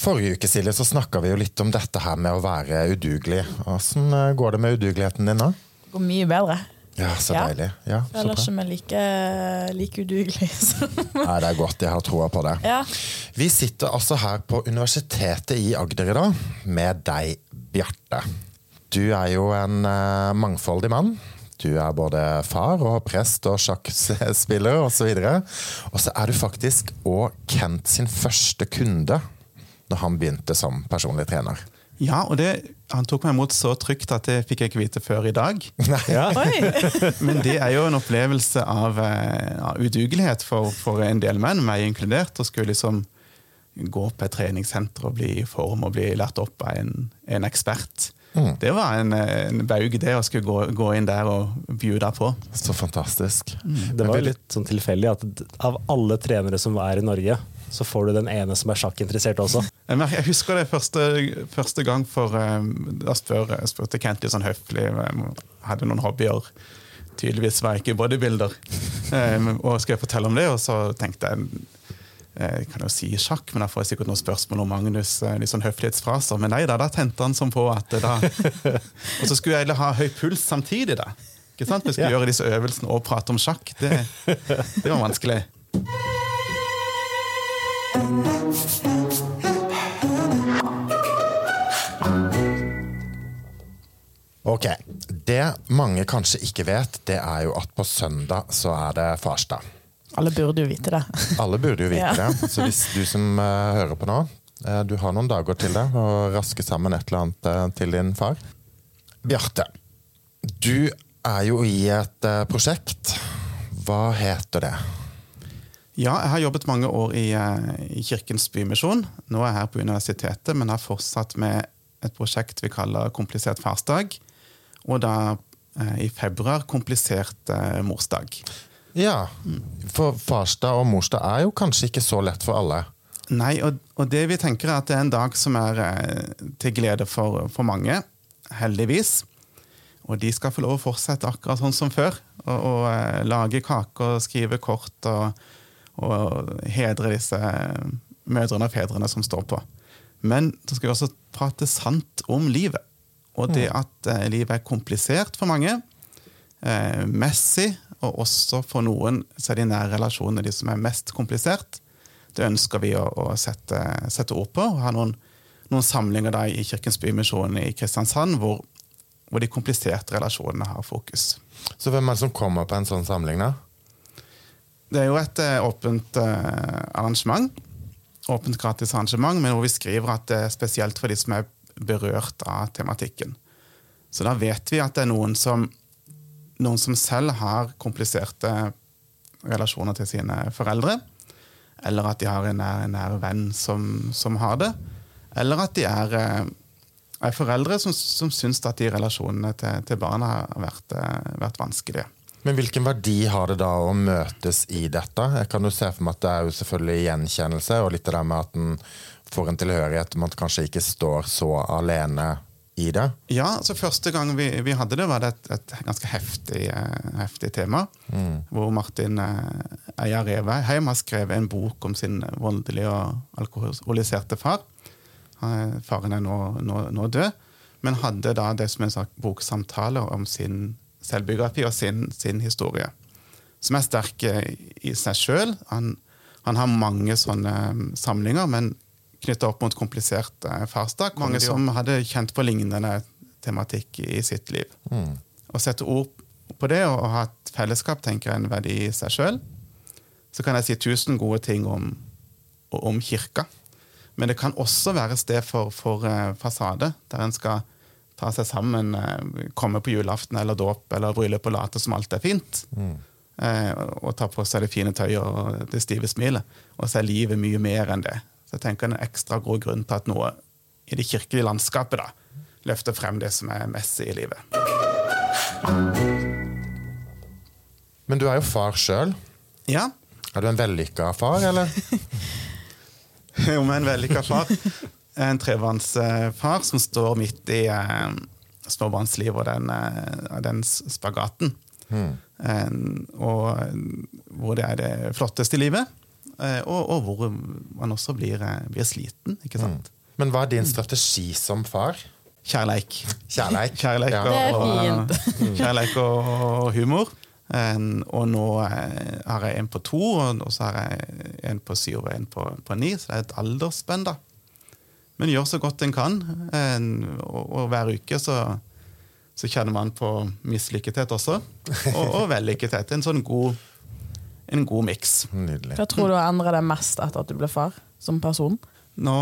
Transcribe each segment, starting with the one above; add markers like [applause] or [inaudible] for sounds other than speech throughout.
Forrige uke Silje, så snakka vi jo litt om dette her med å være udugelig. Åssen eh, går det med udugeligheten din nå? Det går mye bedre. Ja, så Ja. deilig. Ja, jeg Føler ikke meg like, like udugelig. Nei, det er godt. Jeg har troa på det. Ja. Vi sitter altså her på Universitetet i Agder i dag med deg, Bjarte. Du er jo en uh, mangfoldig mann. Du er både far og prest og sjakkspiller osv. Og så er du faktisk òg Kent sin første kunde når han begynte som personlig trener. Ja, og det, han tok meg imot så trygt at det fikk jeg ikke vite før i dag. Ja. [laughs] Men det er jo en opplevelse av, ja, udugelighet for, for en del menn, meg inkludert, å skulle liksom gå på et treningssenter og bli i form og bli lært opp av en, en ekspert. Det var en, en baug, det, å skulle gå, gå inn der og bjuda på. Så fantastisk. Det var jo litt sånn tilfeldig at av alle trenere som er i Norge, så får du den ene som er sjakkinteressert også. Jeg husker det første, første gang for eh, Da spør, spurte Kent litt sånn høflig hadde noen hobbyer. Tydeligvis var jeg ikke bodybuilder. Eh, og skal jeg fortelle om det? Og så tenkte jeg eh, jeg kan jo si sjakk, men da får jeg sikkert noen spørsmål om Magnus. litt sånn høflighetsfraser. Men nei da, da tente han sånn på at da [laughs] Og så skulle jeg ha høy puls samtidig, da. Ikke sant? Vi skulle Ja. gjøre disse øvelsene og prate om sjakk. Det, det var vanskelig. Ok, Det mange kanskje ikke vet, det er jo at på søndag så er det farsdag. Alle burde jo vite det. [laughs] Alle burde jo vite Ja. det. Så hvis du som uh, hører på nå, uh, du har noen dager til det, og raske sammen et eller annet uh, til din far. Bjarte, du er jo i et prosjekt. Hva heter det? Ja, jeg har jobbet mange år i, i Kirkens Bymisjon. Nå er jeg her på universitetet, men har fortsatt med et prosjekt vi kaller Komplisert farsdag. Og da eh, i februar Komplisert eh, morsdag. Ja, for farsdag og morsdag er jo kanskje ikke så lett for alle. Nei, og, og det vi tenker er at det er en dag som er eh, til glede for, for mange, heldigvis. Og de skal få lov å fortsette akkurat sånn som før. Og, og lage kaker, skrive kort og, og hedre disse mødrene og fedrene som står på. Men så skal vi også prate sant om livet. Og det at eh, livet er komplisert for mange, eh, messig, og også for noen så er de nære relasjonene de som er mest komplisert. Det ønsker vi å, å sette, sette ord på. og ha noen, noen samlinger da i Kirkens Bymisjon i Kristiansand hvor, hvor de kompliserte relasjonene har fokus. Så hvem er det som kommer på en sånn samling, da? Det er jo et eh, åpent eh, arrangement. Åpent gratis arrangement, men hvor vi skriver at det er spesielt for de som er berørt av tematikken. Så da vet vi at det er noen som, noen som selv har kompliserte relasjoner til sine foreldre. Eller at de har en nær, en nær venn som, som har det. Eller at de er, eh, er foreldre som, som syns at de relasjonene til, til barna har vært, eh, vært vanskelige. Men hvilken verdi har det da å møtes i dette? Jeg kan jo se for meg at det er jo selvfølgelig gjenkjennelse, og litt det der med at en får en tilhørighet, man kanskje ikke står så alene i det. Ja, så Første gang vi, vi hadde det, var det et, et ganske heftig, eh, heftig tema. Hvor Martin eh, Eia Reveheim har skrevet en bok om sin voldelige og alkoholiserte far. Faren er nå, nå, nå død, men hadde da det som en sak, boksamtale om sin selvbiografi og sin, sin historie. Som er sterk eh, i seg sjøl. Han, han har mange sånne mm, samlinger, men knytta opp mot komplisert farstak, farsdag. Mange som hadde kjent på lignende tematikk i sitt liv. Å sette ord på det og ha et fellesskap tenker jeg er en verdi i seg sjøl. Så kan jeg si tusen gode ting om, om kirka. Men det kan også være et sted for, for eh, fasade, der en skal ta seg sammen, eh, komme på julaften eller dåp eller bryllup og late som alt er fint. Eh, og ta på seg det fine tøyet og det stive smilet. Og så er livet mye mer enn det. Så jeg tenker en ekstra god grunn til at noe i det kirkelige landskapet da, løfter frem det som er messig i livet. Men du er jo far sjøl. Ja, Er du en vellykka far, eller? [laughs] jo, men en vellykka far. En trebarnsfar som står midt i eh, småbarnslivet og den, eh, den spagaten. Eh, og hvor det er det flotteste i livet. Eh, og, og hvor man også blir, eh, blir sliten. ikke sant? Men hva er din strategi som far? Kjærleik. Kjærleik. [laughs] Kjærleik Ja. og, Det er og, kjærleik og, og humor. Og nå eh, har jeg en på to, og, og så har jeg en på syv og en på, på ni. Så det er et aldersspenn, da. Men gjør så godt en kan. Og, og hver uke så, så kjenner man på mislykkethet også. Og, og vellykkethet. En sånn god, en god miks. Hva tror du har endret deg mest etter at du ble far? Som person? Nå,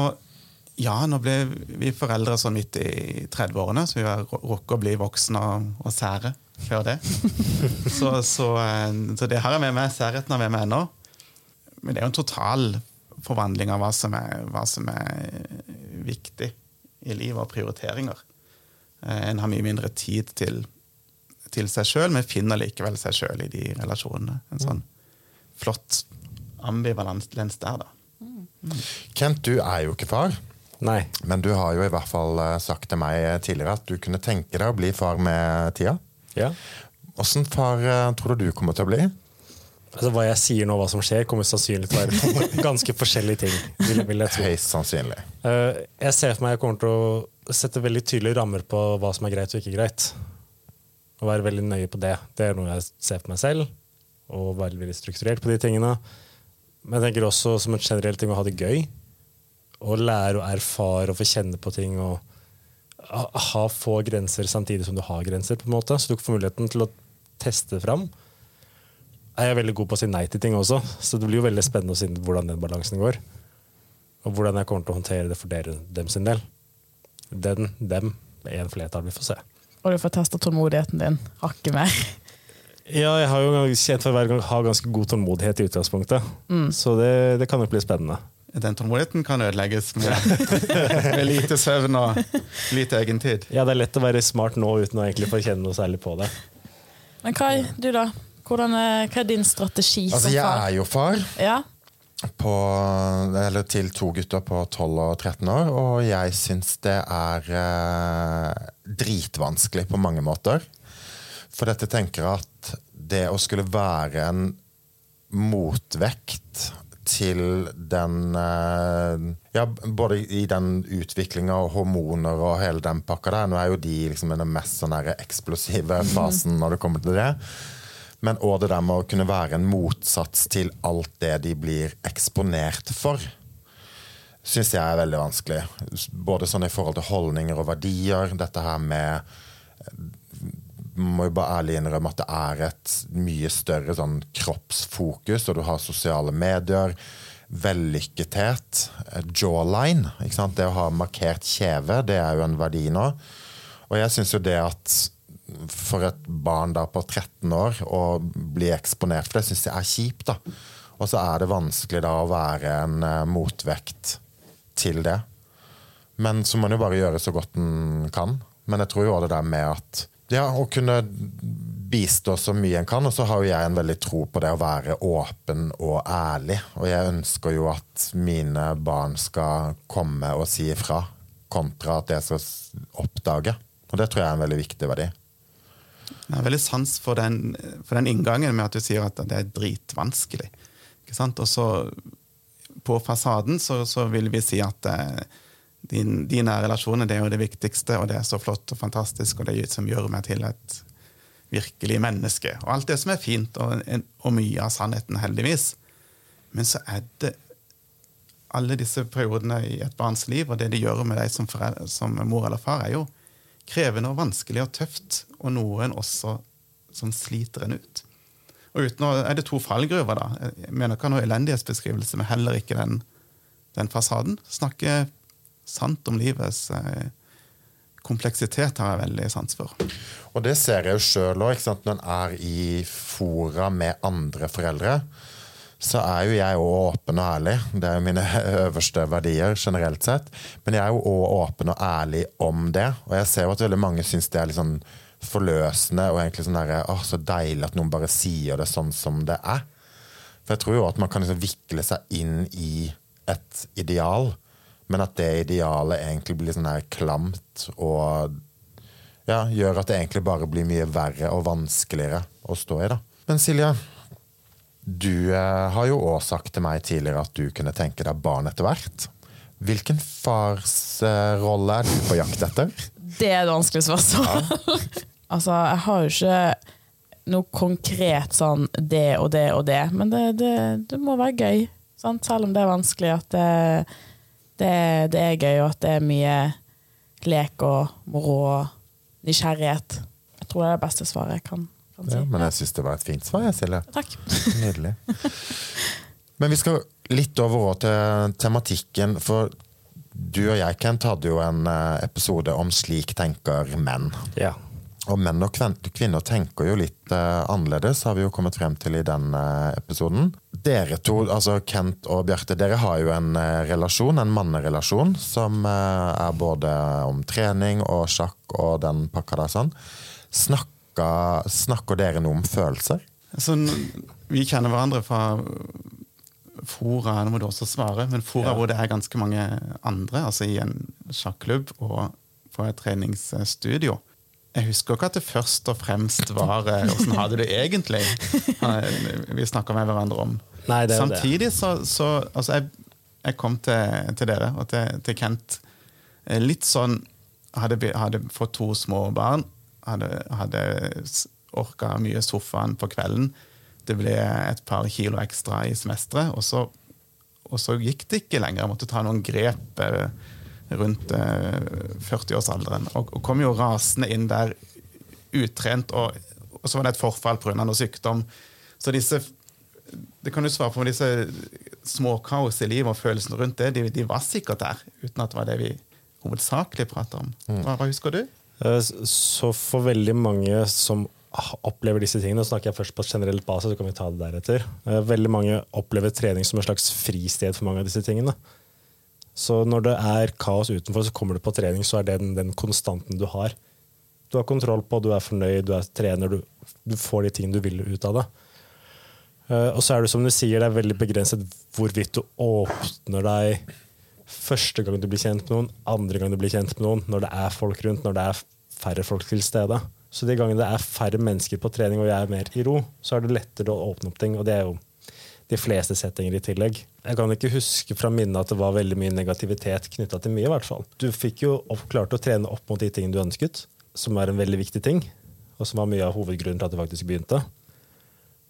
ja, nå ble vi foreldre sånn midt i 30-årene, så vi har rukket å bli voksne og, og sære før det. [laughs] så, så, eh, så det har jeg med meg. Særheten har jeg med meg ennå. Men det er jo en total forvandling av hva som er, hva som er viktig i livet, og prioriteringer. Eh, En har mye mindre tid til, til seg sjøl, men finner likevel seg sjøl i de relasjonene. En sånn flott ambivalens der, da. Kent, du er jo ikke far. Nei. Men du har jo i hvert fall eh, sagt til meg tidligere at du kunne tenke deg å bli far med tida. Ja. Åssen far eh, tror du du kommer til å bli? Altså, hva jeg sier nå, hva som skjer, kommer sannsynlig til å være [laughs] ganske forskjellige ting. Vil, vil jeg tro. Høyst sannsynlig. Eh, jeg ser for meg jeg kommer til å sette veldig tydelige rammer på hva som er greit og ikke greit. Og være veldig nøye på det. Det er noe jeg ser for meg selv. Og være veldig strukturert på de tingene. Men jeg tenker også som en generell ting å ha det gøy. Å lære å erfare og få kjenne på ting. og ha, få grenser samtidig som du har grenser, på en måte. Så du får muligheten til å teste fram. Jeg Er veldig god på å si nei til ting også, så det blir jo veldig spennende å se hvordan den balansen går. Og hvordan jeg kommer til å håndtere det for dere, dem sin del. Den, dem, én flertall, vi får se. Og du får testa tålmodigheten din hakket mer. Ja, jeg har jo kjent for hver gang ha ganske god tålmodighet i utgangspunktet. Så det, det kan nok bli spennende. Den tålmodigheten kan ødelegges med, [laughs] med lite søvn og lite egentid. Ja, det er lett å være smart nå uten å egentlig få kjenne noe særlig på det. Men Kai, du da? Hvordan er, hva er din strategi Altså, som jeg er jo far Ja? på, eller til to gutter på 12 og 13 år, og jeg syns det er eh, dritvanskelig på mange måter. For dette tenker jeg at det å skulle være en motvekt til den eh, Ja, både i den utviklinga og hormoner og hele den pakka der. Nå er jo de liksom den mest sånn eksplosive fasen når det kommer til det. Men òg det der med å kunne være en motsats til alt det de blir eksponert for, syns jeg er veldig vanskelig. Både sånn i forhold til holdninger og verdier. Dette her med må jo bare ærlig innrømme at det er et mye større sånn kroppsfokus, og du har sosiale medier, vellykkethet, eh, jawline. Det å ha markert kjeve, det er jo en verdi nå. Og jeg syns jo det at for et barn da på 13 år å bli eksponert for det, syns jeg er kjipt. da. Og så er det vanskelig da å være en eh, motvekt til det. Men så må en jo bare gjøre så godt en kan. Men jeg tror jo også det der med at ja, å kunne bistå så mye en kan. Og så har jo jeg en veldig tro på det å være åpen og ærlig. Og jeg ønsker jo at mine barn skal komme og si ifra, kontra at jeg skal oppdage. Og det tror jeg er en veldig viktig verdi. Jeg har veldig sans for den, for den inngangen med at du sier at det er dritvanskelig. Og så på fasaden så, så vil vi si at eh, din, dine relasjoner det er jo det viktigste, og det er så flott og fantastisk, og det er som gjør meg til et virkelig menneske. Og alt det som er fint, og, og mye av sannheten, heldigvis. Men så er det alle disse periodene i et barns liv, og det de gjør med deg som, som mor eller far, er jo krevende og vanskelig og tøft, og noen også som sliter en ut. Og uten å, er det to fallgruver, da. Jeg mener ikke noe elendighetsbeskrivelse, men heller ikke den, den fasaden. Snakke sant om livets eh, kompleksitet har jeg veldig sans for. Og det ser jeg jo sjøl òg, når en er i fora med andre foreldre. Så er jo jeg òg åpen og ærlig. Det er jo mine [laughs] øverste verdier generelt sett. Men jeg er jo òg åpen og ærlig om det. Og jeg ser jo at veldig mange syns det er litt sånn forløsende og egentlig sånn derre Å, så deilig at noen bare sier det sånn som det er. For jeg tror jo at man kan liksom vikle seg inn i et ideal, men at det idealet egentlig blir sånn her klamt og ja, gjør at det egentlig bare blir mye verre og vanskeligere å stå i. da. Men Silje, Du eh, har jo òg sagt til meg tidligere at du kunne tenke deg barn etter hvert. Hvilken farsrolle er du på jakt etter? Det er et vanskelig spørsmål. [laughs] altså, jeg har jo ikke noe konkret sånn det og det og det, men det, det, det må være gøy. Sant? Selv om det er vanskelig, at det, det, det er gøy, og at det er mye lek og moro og nysgjerrighet. Jeg tror det er det beste svaret jeg kan, kan si. Ja, men jeg syns det var et fint svar, jeg, Silje. Takk. [laughs] Nydelig. Men vi skal litt over òg til tematikken, for du og jeg, Kent, hadde jo en eh, episode om 'Slik tenker menn'. Ja. Og menn og kvinner tenker jo litt eh, annerledes, har vi jo kommet frem til i den eh, episoden. Dere to, altså Kent og Bjarte, dere har jo en eh, relasjon, en mannerelasjon, som eh, er både om trening og sjakk og den pakka der sånn. Snakker, snakker dere noe om følelser? Altså, vi kjenner hverandre fra fora, nå må du også svare, men fora hvor det er ganske mange andre, altså i en sjakklubb og på et treningsstudio. Jeg husker ikke at det først og fremst var eh, 'åssen har du det egentlig?' eh, vi snakka med hverandre om. Nei, det er det. Samtidig så, så Altså, jeg, jeg kom til, til dere og til, til Kent eh, litt sånn hadde, hadde fått to små barn, hadde, hadde orka mye sofaen på kvelden. Det ble et par kilo ekstra i semesteret, og så, og så gikk det ikke lenger. Jeg måtte ta noen grep eh, rundt eh, 40-årsalderen, og, og kom jo rasende inn der utrent, og, og så var det et forfall pga. noe sykdom. Så disse det kan du svare på med disse småkaos i livet og følelsene rundt det. De, de var sikkert der, uten at det var det vi hovedsakelig prater om. Hva, hva husker du? Eh, Så for veldig mange som opplever disse tingene, og snakker jeg først på generelt basis, så kan vi ta det deretter. Eh, Veldig mange opplever trening som en slags fristed for mange av disse tingene. Så når det er kaos utenfor, så kommer du på trening, så er det den, den konstanten du har. Du har kontroll på, du er fornøyd, du er trener, du, du får de tingene du vil ut av det. Eh, Og så er det som du sier, det er veldig begrenset hvorvidt du åpner deg første gang du blir kjent med noen, andre gang du blir kjent med noen, når det er folk rundt, når det er færre folk til stede. Så de gangene det er færre mennesker på trening og jeg er mer i ro, så er det lettere å åpne opp ting. Og det er jo de fleste settinger i tillegg. Jeg kan ikke huske fra minnet at det var veldig mye negativitet knytta til mye. i hvert fall. Du fikk jo opp, klart å trene opp mot de tingene du ønsket, som er en veldig viktig ting, og som var mye av hovedgrunnen til at du faktisk begynte.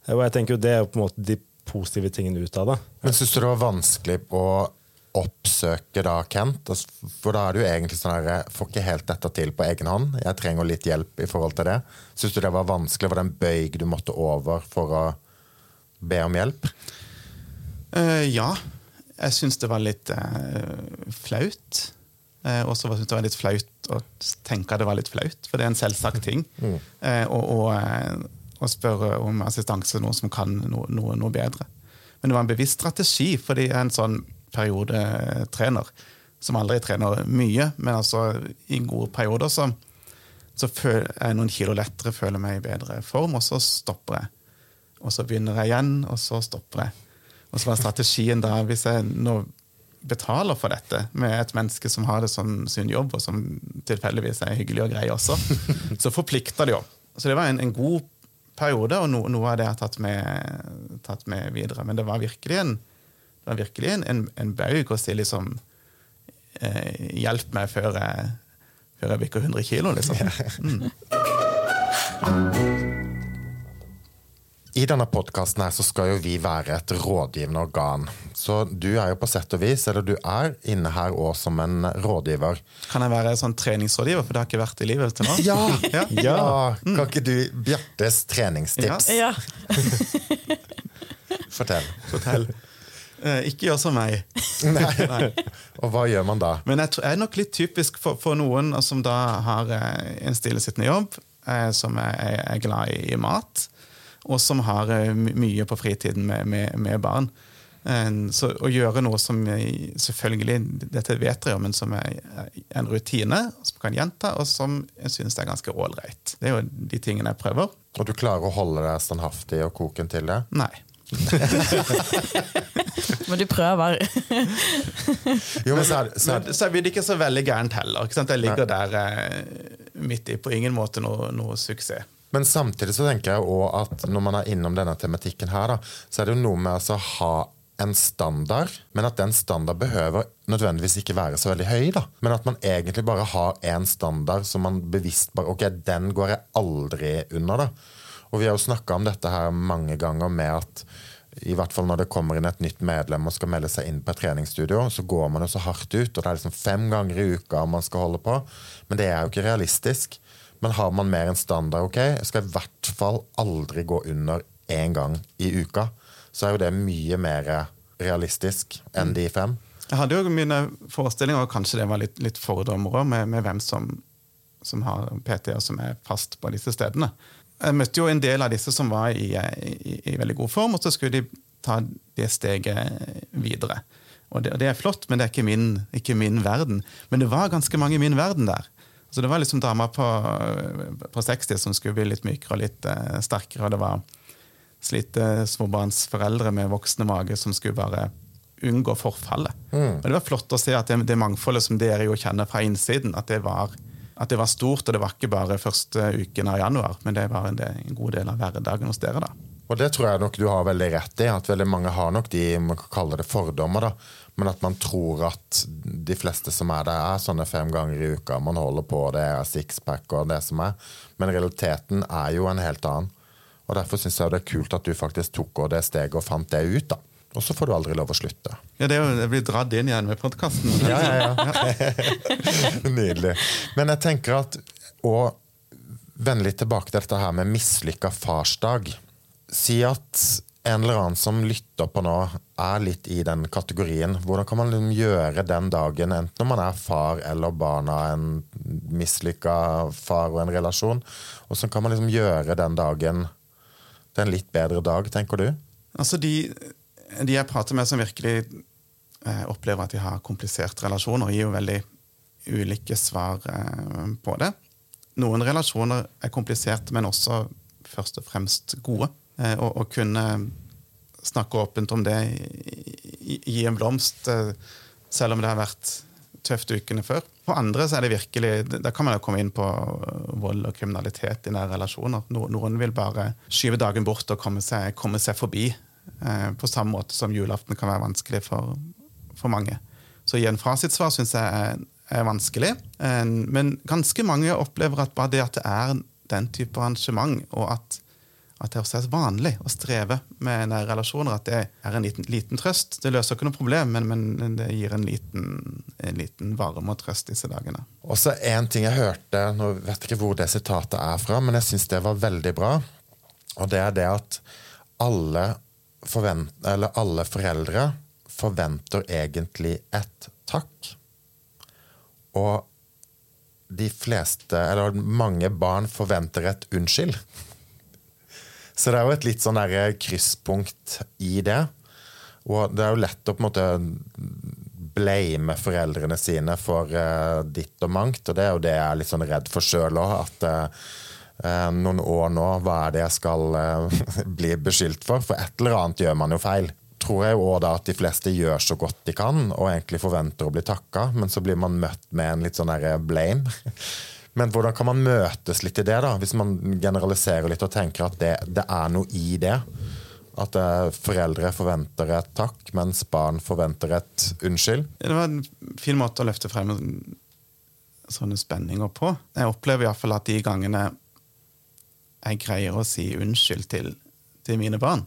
Og jeg tenker jo Det er jo på en måte de positive tingene ut av det. Men syns du det var vanskelig å oppsøke da Kent? Altså, For da er jo egentlig sånn herre får ikke helt dette til på egen hånd. Jeg trenger litt hjelp i forhold til det. Syns du det var vanskelig? Var det en bøyg du måtte over for å be om hjelp? Uh, ja. Jeg syns det var litt uh, flaut. Uh, og så syns jeg det var litt flaut å tenke at det var litt flaut, for det er en selvsagt ting. Eh, og, å spørre om assistanse noen som kan noe, noe, noe bedre. Men det var en bevisst strategi, fordi jeg er en sånn periodetrener som aldri trener mye, men altså i gode perioder så, så føler jeg noen kilo lettere, føler meg i bedre form, og så stopper jeg. Og så begynner jeg igjen, og så stopper jeg. Og så var strategien da, hvis jeg nå betaler for dette med et menneske som har det som sin jobb, og som tilfeldigvis er hyggelig og grei også, [laughs] så forplikter det jo. Så det var en, en god periode, og no, noe av det jeg har tatt med, tatt med videre. Men det var virkelig en, det var virkelig en, en, en baug å si liksom eh, Hjelp meg før jeg, før jeg bikker 100 kilo, liksom. Mm. [laughs] I denne podkasten her så skal jo vi være et rådgivende organ. Så du er jo på sett og vis, eller du er inne her òg som en rådgiver. Kan jeg være sånn treningsrådgiver, for det har ikke vært i livet til nå? Ja! Ja. ja. Kan ikke du Bjartes treningstips? Ja. [laughs] Fortell. Fortell. Eh, ikke gjør som meg. [laughs] Nei. Og hva gjør man da? Men jeg tror jeg er nok litt typisk for, for noen som da har eh, en stillesittende jobb, eh, som er, er glad i, i mat, og som har eh, mye på fritiden med, med, med barn. Eh, Så å gjøre noe som jeg- selvfølgelig, dette vet dere jo, men som er en rutine, som kan gjenta, og som jeg synes er ganske ålreit. Det er jo de tingene jeg prøver. Og du klarer å holde deg standhaftig og koken til det? Nei. [laughs] Men du prøver. [laughs] Jo, men så er, så er, Men, så blir det ikke så veldig gærent heller. Ikke sant? Jeg ligger der eh, midt i, på ingen måte noe, noe suksess. Men samtidig så tenker jeg også at når man er innom denne tematikken her, da, så er det jo noe med altså å ha en standard, men at den standard behøver nødvendigvis ikke være så veldig høy. da. Men at man egentlig bare har én standard som man bevisst bare Ok, den går jeg aldri under. da. Og vi har jo snakka om dette her mange ganger med at i hvert fall når det kommer inn et nytt medlem og skal melde seg inn på et treningsstudio, så går man jo så hardt ut, og det er liksom fem ganger i uka man skal holde på. Men det er jo ikke realistisk. Men har man mer enn standard, ok, jeg skal i hvert fall aldri gå under én gang i uka, så er jo det mye mer realistisk enn de fem. Jeg hadde jo mine forestillinger, og kanskje det var litt, litt fordommer med, med, hvem som, som har PT og som er fast på disse stedene. Jeg møtte jo en del av disse som var i, i, i veldig god form, og så skulle de ta det steget videre. Og det, det er flott, men det er ikke min, ikke min, verden. Men det var ganske mange i min verden der. Så Det var liksom damer på, på 60 som skulle bli litt mykere og litt uh, sterkere. Det var slite småbarnsforeldre med voksne mage som skulle bare unngå forfallet. Mm. Og Det var flott å se at det, det mangfoldet som dere jo kjenner fra innsiden, at det var at det var stort, og det var ikke bare første uken av januar, men det var en, del, en god del av hverdagen hos dere. da. Og det tror jeg nok du har veldig rett i, at veldig mange har nok de man kan kalle det fordommer. da, Men at man tror at de fleste som er der, er sånne fem ganger i uka. Man holder på, det er sixpack og det som er. Men realiteten er jo en helt annen. Og Derfor syns jeg det er kult at du faktisk tok det steget og fant det ut. da. Og så får du aldri lov å slutte. Ja, Det jo blir dratt inn igjen med podkasten. Ja, ja, ja. [laughs] Nydelig. Men jeg tenker at å vende litt tilbake til dette her med mislykka farsdag. Si at en eller annen som lytter på nå, er litt i den kategorien. Hvordan kan man liksom gjøre den dagen, enten om man er far eller barna, en mislykka far og en relasjon? Hvordan kan man liksom gjøre den dagen til en litt bedre dag, tenker du? Altså de de jeg prater med som virkelig eh, opplever at de har kompliserte relasjoner, gir jo veldig ulike svar eh, på det. Noen relasjoner er kompliserte, men også først og fremst gode. Eh, og, kunne snakke åpent om det, gi en blomst, eh, selv om det har vært tøft ukene før. På andre så er det virkelig, da kan man jo komme inn på vold og kriminalitet i nære relasjoner. Noen vil bare skyve dagen bort og komme seg, komme seg forbi Eh, på samme måte som julaften kan være vanskelig for, for mange. Så å gi en fasitsvar syns jeg er, er vanskelig. Eh, men ganske mange opplever at bare det at det er den type arrangement, og at, at det også er vanlig å streve med nære relasjoner, at det er en liten, liten trøst. Det løser ikke noe problem, men, men det gir en liten, en liten, varme og trøst disse dagene. Også En ting jeg hørte, nå vet jeg ikke hvor det sitatet er fra, men jeg syns det var veldig bra. Og det er det at alle forvent, alle foreldre forventer egentlig et takk. Og de fleste, eller mange barn, forventer et unnskyld. Så det er jo et litt sånn der krysspunkt i det. Og det er jo lett å på en måte blame foreldrene sine for uh, ditt og mangt, og det er jo det jeg er litt sånn redd for sjøl òg. At uh, Eh, noen år nå, hva er det jeg skal eh, [laughs] bli beskyldt for? For et eller annet gjør man jo feil. Tror jeg jo da at de fleste gjør så godt de kan og egentlig forventer å bli takka, men så blir man møtt med en litt sånn derre blame. [laughs] Men hvordan kan man møtes litt i det, da? Hvis man generaliserer litt og tenker at det, det er noe i det? At uh, foreldre forventer et takk, mens barn forventer et unnskyld? Det var en fin måte å løfte frem sånne spenninger på. Jeg opplever iallfall at de gangene jeg greier å si unnskyld til, til mine barn.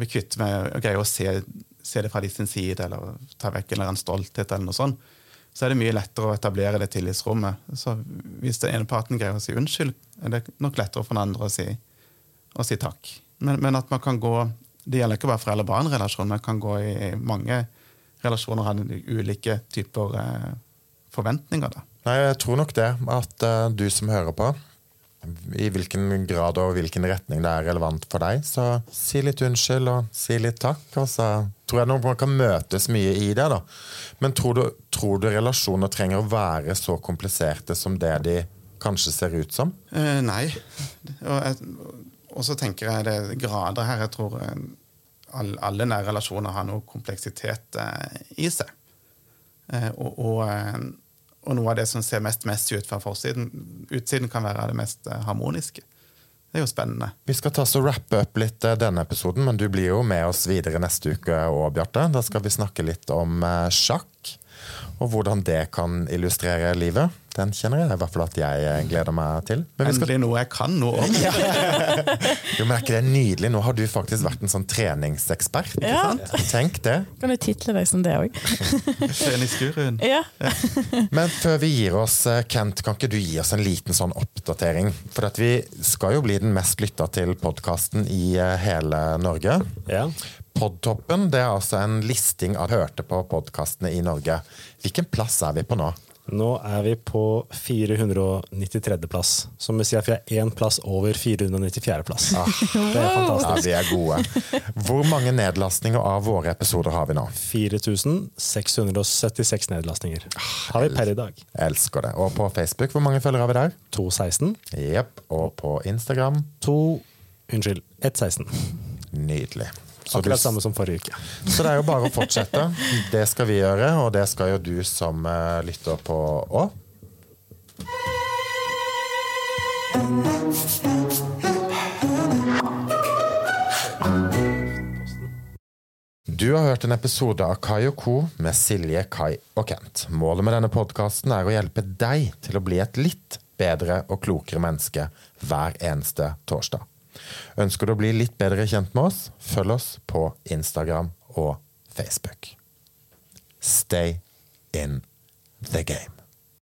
Vi kvitter meg og greier å se, se, det fra de sin side, eller ta vekk en eller annen stolthet, eller noe sånt, så er det mye lettere å etablere det tillitsrommet. Så hvis den ene parten greier å si unnskyld, er det nok lettere for den andre å si, å si takk. Men, men, at man kan gå Det gjelder ikke bare foreldre-barn-relasjon, man kan gå i mange relasjoner og ha ulike typer eh, forventninger. Da. Nei, Jeg tror nok det. At uh, du som hører på, i hvilken grad og hvilken retning det er relevant for deg. Så si litt unnskyld og si litt takk. Og så tror jeg man kan møtes mye i det. da. Men tror du, tror du relasjoner trenger å være så kompliserte som det de kanskje ser ut som? Eh, nei. Og, så tenker jeg det er grader her. Jeg tror all, alle nære relasjoner har noe kompleksitet eh, i seg. Eh, og, og eh, og noe av det som ser mest messy ut fra forsiden, utsiden, kan være det mest eh, harmoniske. det er jo spennende. Vi skal ta og rappe opp litt eh, denne episoden, men du blir jo med oss videre neste uke òg, Bjarte. Da skal vi snakke litt om eh, sjakk, og hvordan det kan illustrere livet. Den kjenner jeg i hvert fall at jeg eh, gleder meg til. Men vi skal Endelig noe jeg kan noe om. [laughs] Jo, men er ikke det nydelig? Nå har du faktisk vært en sånn treningsekspert. Ja. Tenk det. Kan du title deg som det òg? [laughs] Treningsguruen. Ja. [laughs] Men før vi gir oss, eh, Kent, kan ikke du gi oss en liten sånn oppdatering? For at vi skal jo bli den mest lytta til podkasten i eh, hele Norge. Ja. Podtoppen det er altså en listing av hørte på podkastene i Norge. Hvilken plass er vi på nå? Nå er vi på 493. plass, som vil si at vi er én plass over 494. plass. Det er fantastisk. Ja, vi er gode. Hvor mange nedlastninger av våre episoder har vi nå? 4676 nedlastninger har vi per i dag. Elsker det. Og på Facebook, hvor mange følgere har vi der? 216. Jepp. Og på Instagram? To Unnskyld, 116. Nydelig. Akkurat samme som forrige uke. så det er jo bare å fortsette. Det skal vi gjøre, og det skal jo du som eh, lytter på òg. Du har hørt en episode av Kai og Co. med Silje, Kai og Kent. Målet med denne podkasten er å hjelpe deg til å bli et litt bedre og klokere menneske hver eneste torsdag. Ønsker du å bli litt bedre kjent med oss? Følg oss på Instagram og Facebook. Stay in the game.